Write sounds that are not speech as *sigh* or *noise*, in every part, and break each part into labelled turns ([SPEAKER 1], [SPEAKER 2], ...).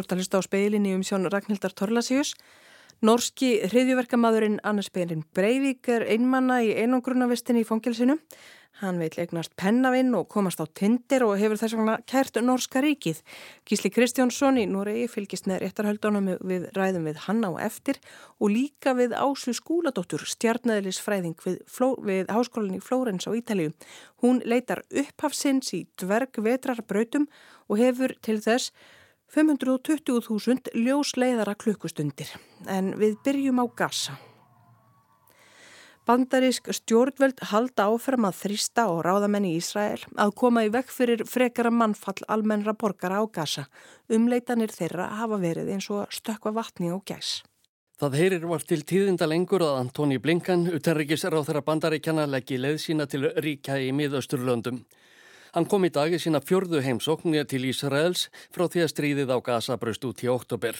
[SPEAKER 1] Þú ert að hlusta á speilinni um sjón Ragnhildar Torlasíus. Norski hriðjuverkamadurinn Anders Behrin Breivik er einmanna í einangrunnavistinni í fangilsinu. Hann vil eignast pennavinn og komast á tindir og hefur þess vegna kært Norska ríkið. Gísli Kristjánsson í Noregi fylgist með réttarhaldunum við ræðum við hann á eftir og líka við Ásu Skúladóttur, stjarnæðilisfræðing við, við háskólinni Flórens á Ítalíu. Hún leitar upphafsins í dvergvetrarbrautum og hefur til þess 520.000 ljósleiðara klukkustundir. En við byrjum á gasa. Bandarísk stjórnvöld halda áfram að þrýsta og ráðamenn í Ísrael að koma í vekk fyrir frekara mannfall almennra borgara á gasa. Umleitanir þeirra hafa verið eins og stökva vatni og gæs.
[SPEAKER 2] Það heyrir var til tíðinda lengur að Antoni Blinkan, þeirra bandaríkjana, leggi leið sína til ríkja í miðausturlöndum. Hann kom í dag í sína fjörðu heimsókn til Ísraels frá því að stríðið á Gaza braust út í oktober.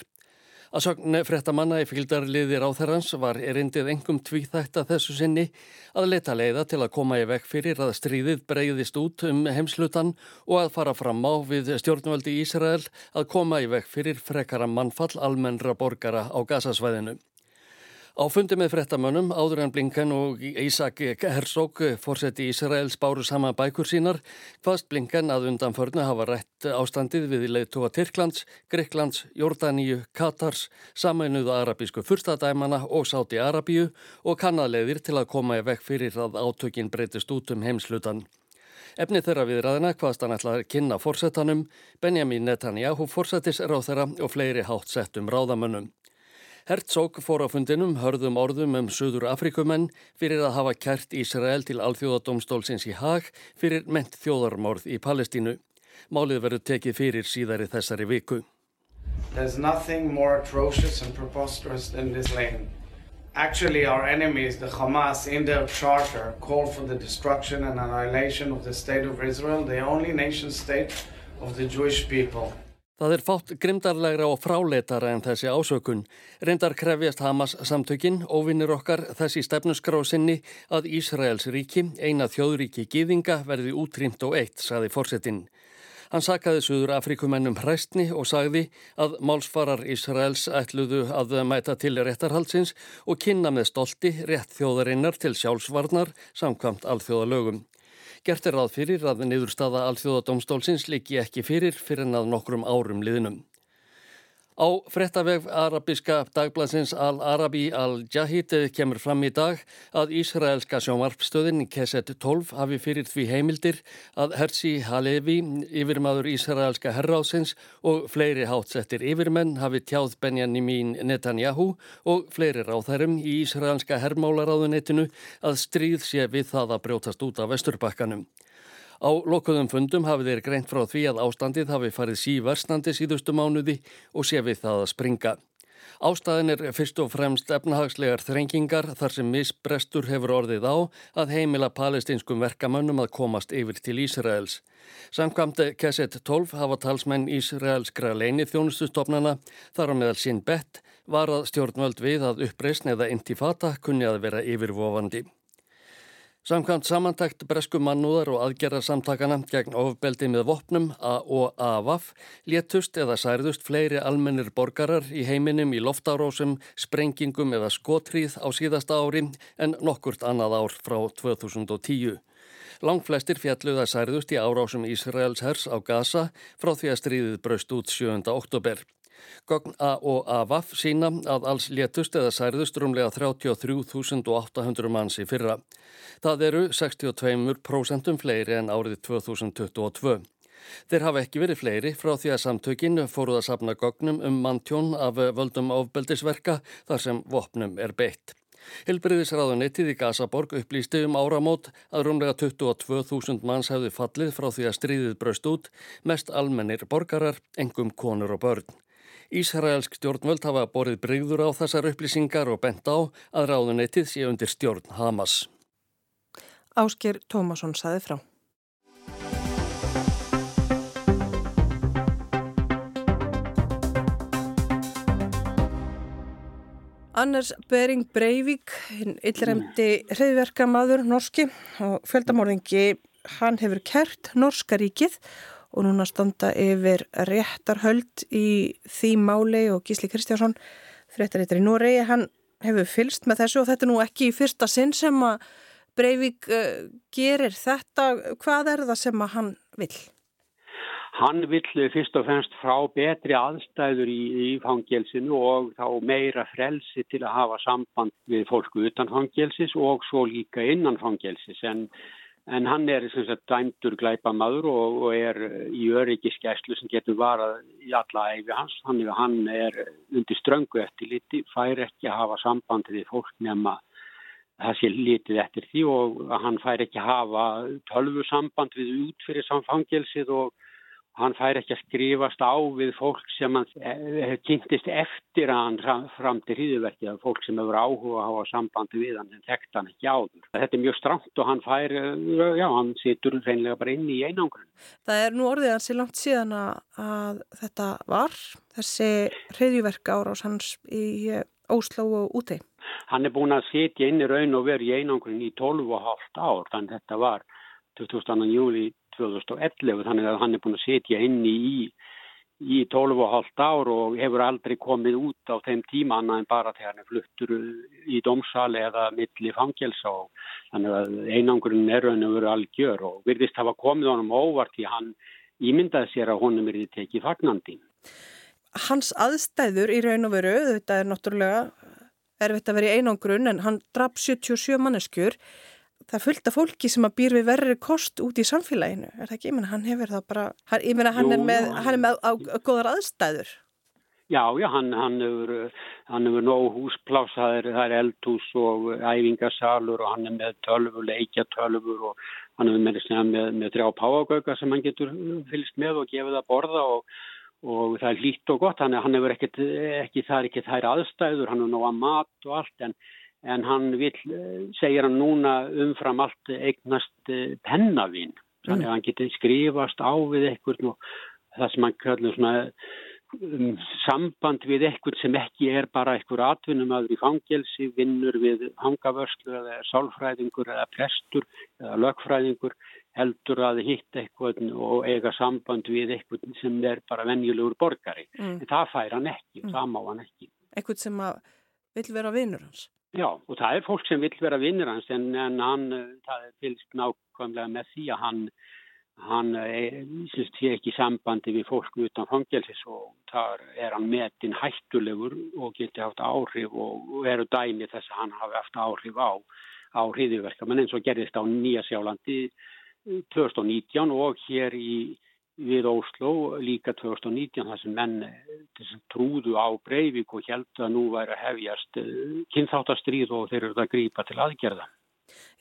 [SPEAKER 2] Að sögn frettamanna í fylgdarliðir á þerrans var erindið engum tvíþætta þessu sinni að leta leiða til að koma í vekk fyrir að stríðið breyðist út um heimslutan og að fara fram á við stjórnvaldi Ísrael að koma í vekk fyrir frekara mannfall almennra borgara á Gazasvæðinu. Á fundi með frettamönnum áður en Blinken og Ísak Herzog fórseti Ísraels báru sama bækur sínar hvaðst Blinken að undanförnu hafa rætt ástandið við leiðtóa Tyrklands, Greiklands, Jórdaníu, Katars, samainuðu arabísku fyrstadæmana og Sáti Arabíu og kannadleiðir til að koma í vekk fyrir að átökin breytist út um heimslutan. Efni þeirra viðræðina hvaðst hann ætla að kynna fórsetanum, Benjamin Netanyahu fórsetis ráð þeirra og fleiri hátt settum ráðamönnum. Herzog fór á fundinum hörðum orðum um Suður Afrikumenn fyrir að hafa kært Ísrael til alþjóðadómstólsins í hag fyrir ment þjóðarmorð í Palestínu. Málið verður tekið fyrir síðari þessari viku.
[SPEAKER 3] There's nothing more atrocious and preposterous than this lane. Actually, our enemies, the Hamas, in their charter, call for the destruction and annihilation of the state of Israel, the only nation state of the Jewish people.
[SPEAKER 2] Það er fátt grimdarlegra og fráleitara en þessi ásökun. Reyndar krefjast Hamas samtökin, óvinnir okkar þessi stefnuskrásinni að Ísraels ríki, eina þjóðríki gýðinga, verði útrýmt og eitt, saði fórsetin. Hann sakaði Suður Afrikumennum hræstni og sagði að málsfarar Ísraels ætluðu að mæta til réttarhalsins og kynna með stolti rétt þjóðarinnar til sjálfsvarnar samkvamt alþjóðalögum. Gert er ráð fyrir að niðurstaða alþjóðadómstólsins líki ekki fyrir fyrir en að nokkrum árum liðnum. Á frettaveg arabiska dagbladsins Al-Arabi Al-Jahid kemur fram í dag að Ísraelska sjómarpstöðin Keset 12 hafi fyrir því heimildir að Hersi Halevi, yfirmaður Ísraelska herráðsins og fleiri hátsettir yfirmenn hafi tjáð Benjamin Netanyahu og fleiri ráþærum í Ísraelska hermálaráðunetinu að stríð sé við það að brjótast út af vesturbakkanum. Á lokuðum fundum hafi þeir greint frá því að ástandið hafi farið síverstandi síðustu mánuði og sé við það að springa. Ástæðin er fyrst og fremst efnahagslegar þrengingar þar sem misbrestur hefur orðið á að heimila palestinskum verkamönnum að komast yfir til Ísraels. Samkvæmt Kesset 12 hafa talsmenn Ísraelskra leini þjónustustofnana þar á meðal sinn bett var að stjórnvöld við að uppreysn eða intifata kunni að vera yfirvofandi. Samkvæmt samantækt bresku mannúðar og aðgerðarsamtakana gegn ofbeldi með vopnum og AVAF léttust eða særðust fleiri almennir borgarar í heiminum í loftárósum, sprengingum eða skotríð á síðasta ári en nokkurt annað ár frá 2010. Langflestir fjalluða særðust í árásum Ísraels hers á Gaza frá því að stríðið braust út 7. oktober. Gogn A og AVAF sína að alls létust eða særðust rúmlega 33.800 manns í fyrra. Það eru 62% fleiri en árið 2022. Þeir hafa ekki verið fleiri frá því að samtökin fóruð að sapna gognum um manntjón af völdum áfbeldisverka þar sem vopnum er beitt. Hilbriðisráðunettið í Gazaborg upplýsti um áramót að rúmlega 22.000 manns hefði fallið frá því að stríðið braust út, mest almennir borgarar, engum konur og börn. Ísraelsk stjórnvöld hafa borið breyður á þessar upplýsingar og bent á að ráðuneytið sé undir stjórn Hamas.
[SPEAKER 1] Ásker Tómasson saði frá. Annars Bering Breivik, illremdi hreifverkamaður norski og fjöldamorðingi, hann hefur kert Norska ríkið og núna standa yfir réttarhöld í því máli og Gísli Kristjánsson, fréttarittar í Noregi, hann hefur fylst með þessu og þetta er nú ekki í fyrsta sinn sem að Breivik uh, gerir þetta. Hvað er það sem að hann vil?
[SPEAKER 4] Hann vill fyrst og fremst frá betri aðstæður í, í fangelsinu og þá meira frelsi til að hafa samband við fólku utan fangelsis og svo líka innan fangelsis en En hann er sagt, dæmdur glæpamaður og, og er í öryggiskeslu sem getur varað í alla æfi hans. Hann, hann er undir ströngu eftir liti, fær ekki að hafa sambandi við fólk nema það sé litið eftir því og hann fær ekki að hafa tölvu samband við út fyrir samfangelsið og hann fær ekki að skrifast á við fólk sem hann eh, kynntist eftir að hann framti hýðuverkið af fólk sem hefur áhuga að hafa sambandi við hann en þekkt hann ekki áður. Þetta er mjög stramt og hann fær, eh, já, hann situr reynilega bara inn í einangrun.
[SPEAKER 1] Það er nú orðið hansi langt síðan að þetta var, þessi hýðuverk árás hans í eh, Ósló og úti.
[SPEAKER 4] Hann er búin að sitja inn í raun og veru í einangrun í 12,5 ár, þannig þetta var 20. júli 2011 þannig að hann er búin að setja inn í, í 12,5 ár og hefur aldrei komið út á þeim tíma annað en bara þegar hann er fluttur í domsali eða milli fangelsa og þannig að einangurinn er raun og veru algjör og virðist hafa komið honum óvart í hann ímyndaði sér að honum er í tekið fagnandi.
[SPEAKER 1] Hans aðstæður í raun og veru, þetta er náttúrulega erfitt að vera í einangrun en hann draf 77 manneskjur það er fullt af fólki sem að býr við verri kost út í samfélaginu, er það ekki? Ég menna, hann hefur það bara, hann, ég menna, hann er með, hann er með á, á góðar aðstæður.
[SPEAKER 4] Já, já, hann, hann hefur, hann hefur nóg húspláss, það er, er eldhús og æfingasalur og hann er með tölfur, leikjatölfur og hann hefur með, með, með þrjá páagauka sem hann getur fylgst með og gefið að borða og, og það er lít og gott, hann, hann hefur ekkert, ekki, það er ekki þær aðstæður, hann hefur nóga mat og allt en en hann vil, eh, segir hann núna umfram allt eignast eh, pennavinn, þannig að hann getur skrifast á við eitthvað það sem hann kallur svona um, samband við eitthvað sem ekki er bara eitthvað atvinnum aður í fangelsi, vinnur við hangavörslu eða sálfræðingur eða prestur eða lögfræðingur heldur að hitta eitthvað og eiga samband við eitthvað sem er bara venjulegur borgari. Mm. En það fær hann ekki, mm. það má hann ekki.
[SPEAKER 1] Eitthvað sem vil vera vinnur hans?
[SPEAKER 4] Já, og það er fólk sem vil vera vinnir hans en, en hann, eh, það er fylgst nákvæmlega með því að hann, hann eh, syns því ekki sambandi við fólk utan fangelsis og þar er hann metin hættulegur og getur haft áhrif og, eru dæmi þess að hann hafi haft áhrif á, á hriðiverka, menn eins og gerðist á Nýja Sjálandi 2019 og hér í við Ósló líka 2019 þar sem menn eh, trúðu á Breivik og held að nú væri að hefjast eh, kynþáttastríð og þeir eru að grípa til aðgerða.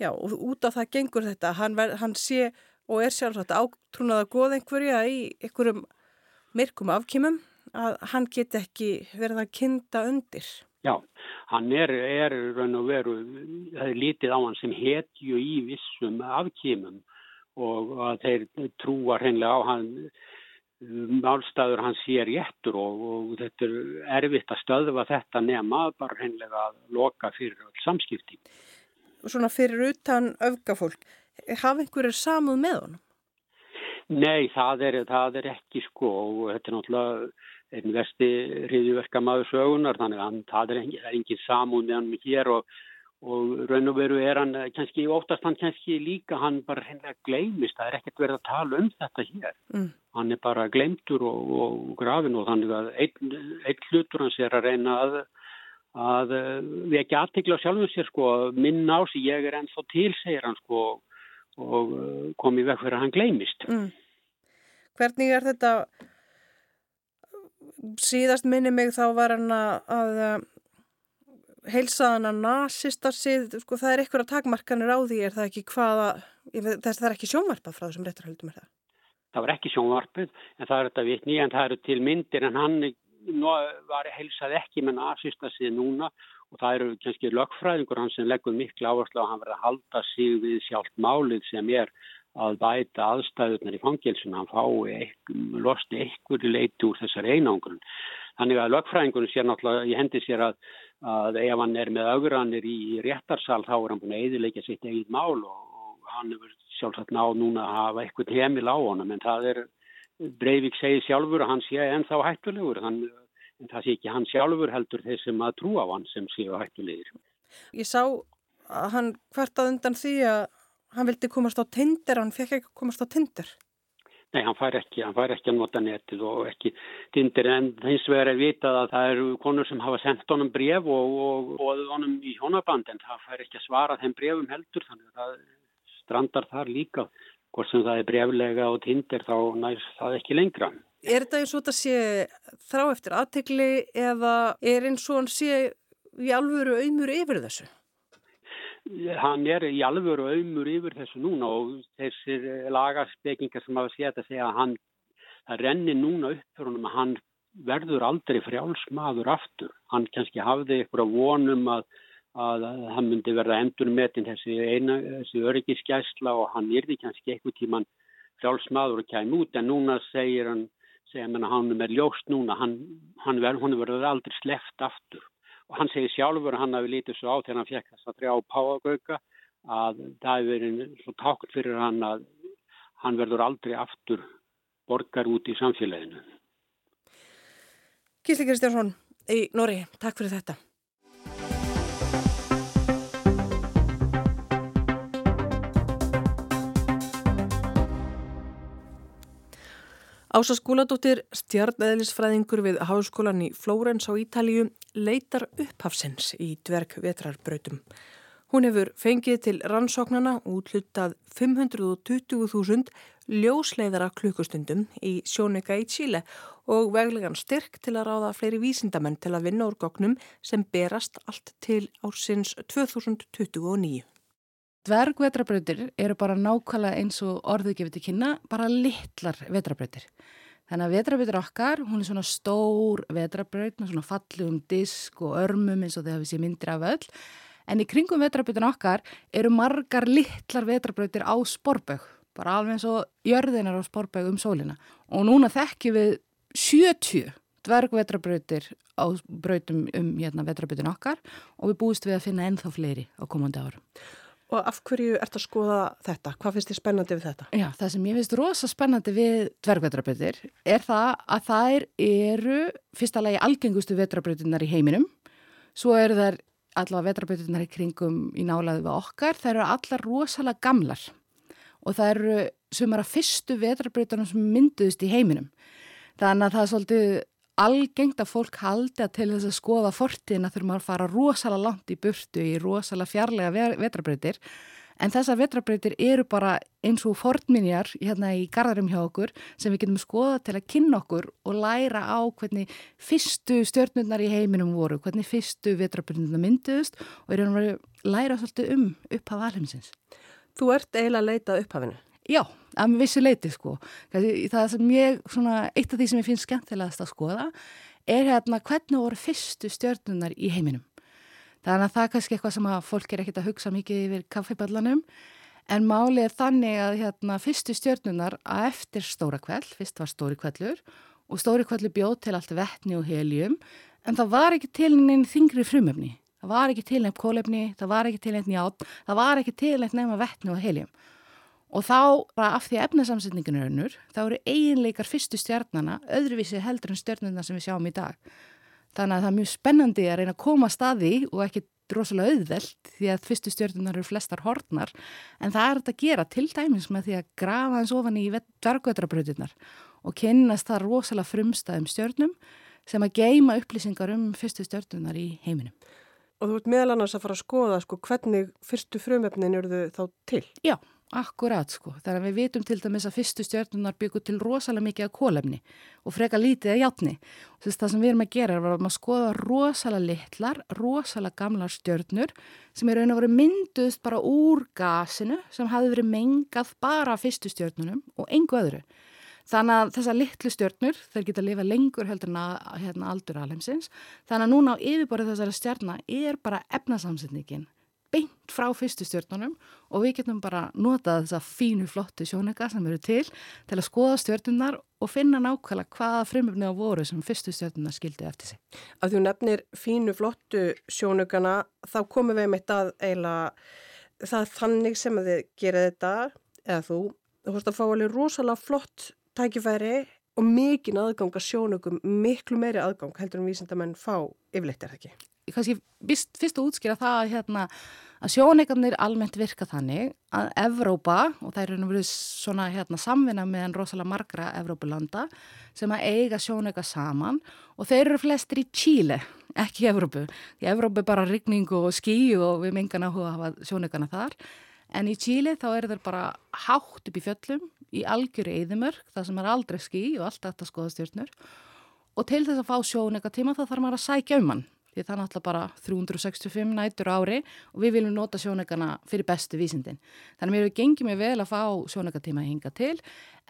[SPEAKER 1] Já og út af það gengur þetta, hann, ver, hann sé og er sjálfsagt átrúnað að goða einhverja í einhverjum myrkum afkýmum að hann get ekki verið að kynna undir.
[SPEAKER 4] Já, hann er, er raun og veru, það er lítið á hann sem hetju í vissum afkýmum og að þeir trúa hreinlega á hann málstæður hans sé réttur og, og þetta er erfitt að stöðva þetta nema bara hreinlega að loka fyrir samskipti.
[SPEAKER 1] Svona fyrir utan öfgafólk, hafa einhverjir samuð með honum?
[SPEAKER 4] Nei, það er, það er ekki sko og þetta er náttúrulega einn vesti hriðiverka maður sögunar þannig að það er engin, engin samúð með hann hér og og raun og veru er hann eh, kannski óttast hann kannski líka hann bara hennilega gleimist, það er ekkert verið að tala um þetta hér, mm. hann er bara gleimtur og, og grafin og þannig að einn, einn hlutur hans er að reyna að, að við ekki aðtikla sjálfum sér sko minna á sig, ég er ennþá til segir hann sko og eh, komið vekk fyrir að hann gleimist mm.
[SPEAKER 1] Hvernig er þetta? Síðast minni mig þá var hann að heilsaðan að nazistar sið, sko það er eitthvað takmarkanir á því, er það ekki hvaða, þess það er ekki sjónvarpað frá þessum réttarhaldum er það?
[SPEAKER 4] Það var ekki sjónvarpið, en það er þetta vitni, en það eru til myndir, en hann var heilsað ekki með nazistar sið núna og það eru kannski lögfræðingur hann sem leggur miklu áherslu að hann verða að halda sig við sjálft málið sem er að bæta aðstæðunar í fangilsuna, hann fái losti eitthvað leiti úr þessar einangrun. Þannig að lögfræðingunum sér náttúrulega, ég hendi sér að að ef hann er með augranir í réttarsal þá er hann búin að eðilegja sitt eigin mál og, og hann hefur sjálfsagt náð núna að hafa eitthvað heimil á honum en það er Breivik segir sjálfur að hann sé ennþá hættulegur þann, en það sé ekki hann sjálfur heldur þeir sem að trúa á hann sem séu hættulegir.
[SPEAKER 1] Ég sá að hann hvertað undan því að hann vildi komast á tindir, hann fekk ekki komast á tindir.
[SPEAKER 4] Nei, hann fær ekki, hann fær ekki að nota netið og ekki tindir en hins vegar er vitað að það eru konur sem hafa sendt honum bref og, og bóðið honum í hjónaband en það fær ekki að svara þeim brefum heldur þannig að það strandar þar líka. Hvort sem það er breflega og tindir þá nær það ekki lengra.
[SPEAKER 1] Er þetta eins og þetta sé þrá eftir aðtegli eða er eins og hann sé í alvöru auðmur yfir þessu?
[SPEAKER 4] Hann er í alvöru auðmur yfir þessu núna og þessir lagarspekingar sem hafa séð að segja að hann, renni núna upp fyrir honum að hann verður aldrei frjálsmaður aftur. Hann kannski hafði eitthvað vonum að, að hann myndi verða endur metin þessi, þessi öryggiskæsla og hann yrði kannski eitthvað tíman frjálsmaður og kæm út en núna segir hann, segja hann að hann er ljóst núna, hann, hann verður aldrei sleft aftur og hann segir sjálfur að hann hafi lítið svo á þegar hann fekk þess að þrjá páagauka að það hefur verið svo tákt fyrir hann að hann verður aldrei aftur borgar út í samfélaginu.
[SPEAKER 1] Kísli Kristjánsson í Nóri, takk fyrir þetta. Ása skóladóttir, stjarnæðlisfræðingur við háskólan í Flórens á Ítalíu, leitar upphafsins í dverg vetrarbrautum. Hún hefur fengið til rannsóknana útlutað 520.000 ljósleiðara klukkustundum í sjónika í Chile og veglegan styrk til að ráða fleiri vísindamenn til að vinna úr gognum sem berast allt til ársins 2029.
[SPEAKER 5] Dvergvetrabrautir eru bara nákvæmlega eins og orðið gefið til kynna, bara litlar vetrabrautir. Þannig að vetrabrautir okkar, hún er svona stór vetrabraut með svona fallum disk og örmum eins og þau hafið sér myndir af öll. En í kringum vetrabrautin okkar eru margar litlar vetrabrautir á sporbaug, bara alveg eins og jörðinar á sporbaug um sólina. Og núna þekkjum við 70 dvergvetrabrautir á brautum um hérna, vetrabrautin okkar og við búist við að finna ennþá fleiri á komandi árum.
[SPEAKER 1] Og af hverju ert að skoða þetta? Hvað finnst þið spennandi við þetta?
[SPEAKER 5] Já, það sem ég finnst rosa spennandi við dvergvetrabrautir er það að þær eru fyrsta lagi algengustu vetrabrautinnar í heiminum. Svo eru þær allavega vetrabrautinnar í kringum í nálaðu við okkar. Þær eru allar rosalega gamlar og það eru sumara fyrstu vetrabrautunum sem mynduðist í heiminum. Þannig að það er svolítið algengt að fólk haldi að til þess að skoða fortíðina þurfum að fara rosalega langt í burtu í rosalega fjarlæga vetrabröytir en þessar vetrabröytir eru bara eins og fornminjar hérna í gardarum hjá okkur sem við getum skoða til að kynna okkur og læra á hvernig fyrstu stjórnurnar í heiminum voru, hvernig fyrstu vetrabröytirna mynduðust og erum að læra svolítið um upphaf alheimsins.
[SPEAKER 1] Þú ert eiginlega að leita upphafinu?
[SPEAKER 5] Já, að mér vissi leiti sko. Það sem ég, svona, eitt af því sem ég finnst skemmtilegast að skoða er hérna hvernig voru fyrstu stjörnunar í heiminum. Þannig að það er kannski eitthvað sem að fólk er ekkert að hugsa mikið yfir kaffiballanum en málið er þannig að hérna fyrstu stjörnunar að eftir stóra kveld, fyrst var stóri kvellur og stóri kvellur bjóð til allt vettni og heljum en það var ekki til neina þingri frumöfni. Það var ekki til nefn kólefni, það var ekki til nefn ját, það var ekki til nefn vettni og heljum. Og þá, af því að efnasamsetningin er önnur, þá eru eiginleikar fyrstu stjarnana öðruvísi heldur en stjarnana sem við sjáum í dag. Þannig að það er mjög spennandi að reyna að koma staði og ekki drosalega auðveld því að fyrstu stjörnunar eru flestar hortnar en það er þetta að gera til dæmis með því að grafa hans ofan í dvergötrabröðunar og kynnast það rosalega frumstæðum stjörnum sem að geima upplýsingar um fyrstu stjörnunar í heiminum.
[SPEAKER 1] Og þú ert meðal annars að fara að skoða sko, hvernig fyrstu frumöfnin eru þau þá til?
[SPEAKER 5] Já. Akkurat sko, þannig að við vitum til dæmis að fyrstu stjórnunar byggur til rosalega mikið af kólefni og freka lítið af játni. Þess það sem við erum að gera er að maður skoða rosalega litlar, rosalega gamlar stjórnur sem er raun og verið mynduðst bara úr gasinu sem hafi verið mengað bara fyrstu stjórnunum og engu öðru. Þannig að þessar litlu stjórnur, þeir geta að lifa lengur heldur en að hérna, aldur alheimsins, þannig að núna á yfirborðið þessari stjórna er bara efnasamsetningin beint frá fyrstu stjórnunum og við getum bara notað þessa fínu flottu sjónega sem eru til til að skoða stjórnunar og finna nákvæmlega hvaða frumöfni á voru sem fyrstu stjórnunar skildi eftir sig.
[SPEAKER 1] Að þú nefnir fínu flottu sjónugana þá komum við með þetta eiginlega það þannig sem að þið gera þetta eða þú, þú horfst að fá alveg rosalega flott tækifæri og mikinn aðgang að sjónökum, miklu meiri aðgang heldur um vísindamenn fá yfirleitt er það ekki?
[SPEAKER 5] Kanski fyrst, fyrst að útskýra það að, hérna, að sjóneikarnir almennt virka þannig að Evrópa, og það er verið svona hérna, samvinna meðan rosalega margra Evrópulanda sem að eiga sjóneika saman og þeir eru flestir í Chile, ekki í Evrópu. Í Evrópu er bara rigning og skí og við mingan að hafa sjóneikana þar. En í Chile þá eru þeir bara hátt upp í fjöllum í algjöru eðimörk, það sem er aldrei skí og alltaf þetta skoða stjórnur. Og til þess að fá sjóneika tíma þá þarf maður að sækja um hann því það er náttúrulega bara 365 nætur ári og við viljum nota sjónækana fyrir bestu vísindin. Þannig að mér hefur gengið mig vel að fá sjónækatíma að hinga til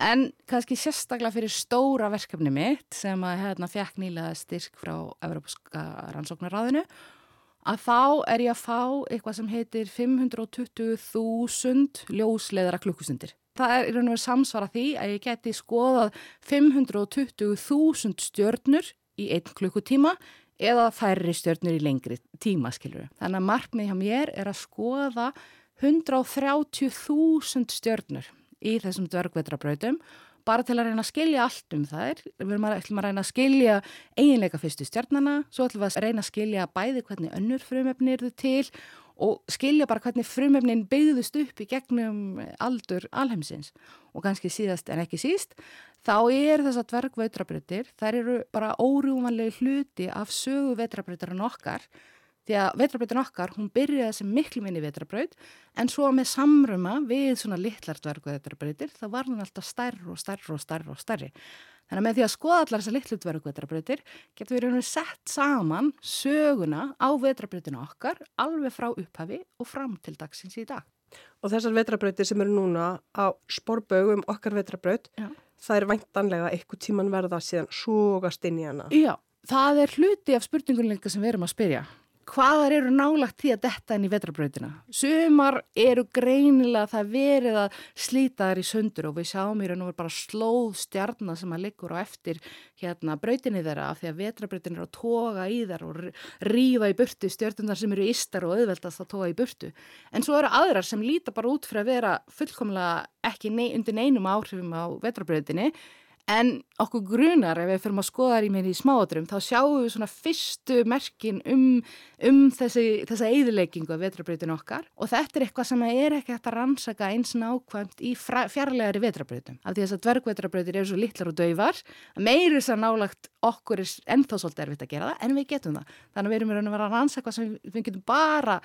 [SPEAKER 5] en kannski sérstaklega fyrir stóra verkefni mitt sem að hérna fekk nýlega styrk frá Evropaska rannsóknaráðinu að þá er ég að fá eitthvað sem heitir 520.000 ljósleðara klukkustundir. Það er í raun og verið samsvara því að ég geti skoðað 520.000 stjörnur í einn klukkutíma eða færri stjörnur í lengri tíma, skilur. Þannig að markmið hjá mér er að skoða 130.000 stjörnur í þessum dvergvetrabrautum bara til að reyna að skilja allt um þær. Við erum að reyna að skilja eiginleika fyrstu stjörnana, svo ætlum við að reyna að skilja bæði hvernig önnur frumefni eru til og skilja bara hvernig frumefnin byggðust upp í gegnum aldur alheimsins og kannski síðast en ekki síst þá er þess að dvergveitrabröytir, þær eru bara órjúmanlegu hluti af sögu veitrabröytarinn okkar því að veitrabröytin okkar, hún byrjaði sem miklu minni veitrabröyt en svo með samruma við svona litlar dvergveitrabröytir þá var hann alltaf stærri og stærri og stærri og stærri Þannig að með því að skoða allar þessar litlu dvergvetrabröytir getur við rauninu sett saman söguna á vetrabröytinu okkar alveg frá upphafi og fram til dagsins í dag.
[SPEAKER 1] Og þessar vetrabröytir sem eru núna á sporbögum okkar vetrabröyt, það er væntanlega eitthvað tíman verða síðan súgast inn í hana.
[SPEAKER 5] Já, það er hluti af spurningunleika sem við erum að spyrja hvaðar eru nálagt því að detta inn í vetrabrautina. Sumar eru greinilega það verið að slíta þær í sundur og við sjáum í raun og veru bara slóð stjarnar sem að liggur á eftir hérna brautinni þeirra af því að vetrabrautin eru að toga í þær og rýfa í burtu stjarnar sem eru ístar og auðveldast að toga í burtu. En svo eru aðrar sem líta bara út fyrir að vera fullkomlega ekki nei, undir neinum áhrifum á vetrabrautinni En okkur grunar ef við fyrir að skoða það í mér í smáadrum þá sjáum við svona fyrstu merkin um, um þessi, þessa eðileggingu af vetrabröytinu okkar og þetta er eitthvað sem er ekki hægt að rannsaka eins nákvæmt í fjarlægari vetrabröytum. Af því þess að dvergvetrabröytir eru svo litlar og dauvar að meiri þess að nálagt okkur er ennþá svolítið erfitt að gera það en við getum það. Þannig að við erum að rannsaka sem við getum bara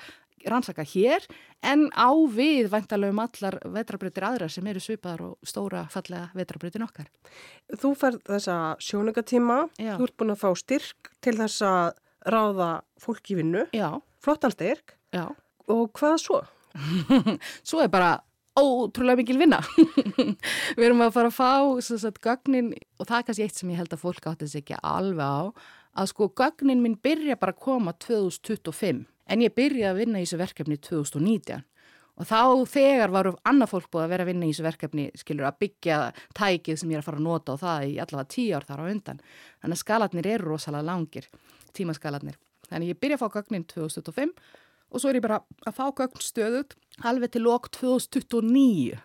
[SPEAKER 5] rannsaka hér en á við væntalega um allar vetrabröytir aðra sem eru svipaðar og stóra fallega vetrabröytin okkar.
[SPEAKER 1] Þú færð þessa sjónugatíma, þú ert búin að fá styrk til þess að ráða fólk í vinnu, flottan styrk
[SPEAKER 5] Já.
[SPEAKER 1] og hvað svo? *laughs*
[SPEAKER 5] svo er bara ótrúlega mikil vinna. *laughs* Við erum að fara að fá sagt, gögnin og það er kannski eitt sem ég held að fólk átti sig ekki alveg á að sko gögnin minn byrja bara að koma 2025 En ég byrjaði að vinna í þessu verkefni 2019 og þá þegar varu annað fólk búið að vera að vinna í þessu verkefni, skilur, að byggja tækið sem ég er að fara að nota og það í allavega tíu ár þar á undan. Þannig að skalatnir eru rosalega langir, tímaskalatnir. Þannig ég byrjaði að fá gögnin 2025 og svo er ég bara að fá gögn stöðut alveg til lok 2029.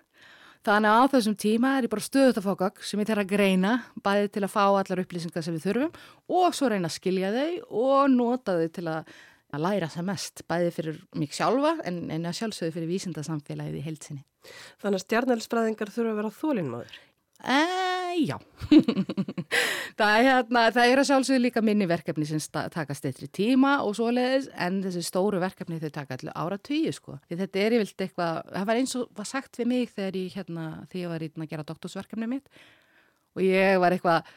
[SPEAKER 5] Þannig að á þessum tíma er ég bara stöðut að fá gögn sem ég þarf að greina, bæði til að fá allar upplýsingar sem við þurfum og svo reyna að skilja þau og nota þau til að að læra það mest, bæði fyrir mig sjálfa en, en að sjálfsögðu fyrir vísindasamfélagið í heilsinni.
[SPEAKER 1] Þannig að stjarnælsfræðingar þurfa að vera þólinnmaður?
[SPEAKER 5] E, já, *laughs* það, er, hérna, það er að sjálfsögðu líka minni verkefni sem takast eitri tíma og svoleiðis en þessi stóru verkefni þau taka allir ára tíu sko. Því þetta er yfirlt eitthvað, það var eins og var sagt við mig þegar ég, hérna, þegar ég var í að gera doktorsverkefni mitt og ég var eitthvað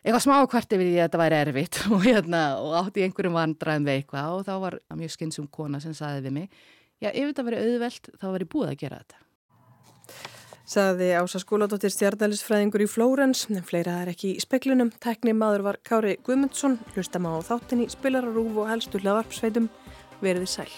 [SPEAKER 5] eitthvað smá hvert yfir því að þetta væri erfitt *laughs* og, hérna, og átti einhverjum vandraðum við eitthvað og þá var mjög skynsum kona sem saði við mig já, ef þetta verið auðvelt þá var ég búið að gera þetta.
[SPEAKER 1] Saði Ása Skúladóttir stjarnælisfræðingur í Flórens, en fleira er ekki í speklunum. Tekni maður var Kári Guðmundsson, hlustam á þáttinni, spilararúf og helstu hlaðvarpsveitum. Verðið sæl.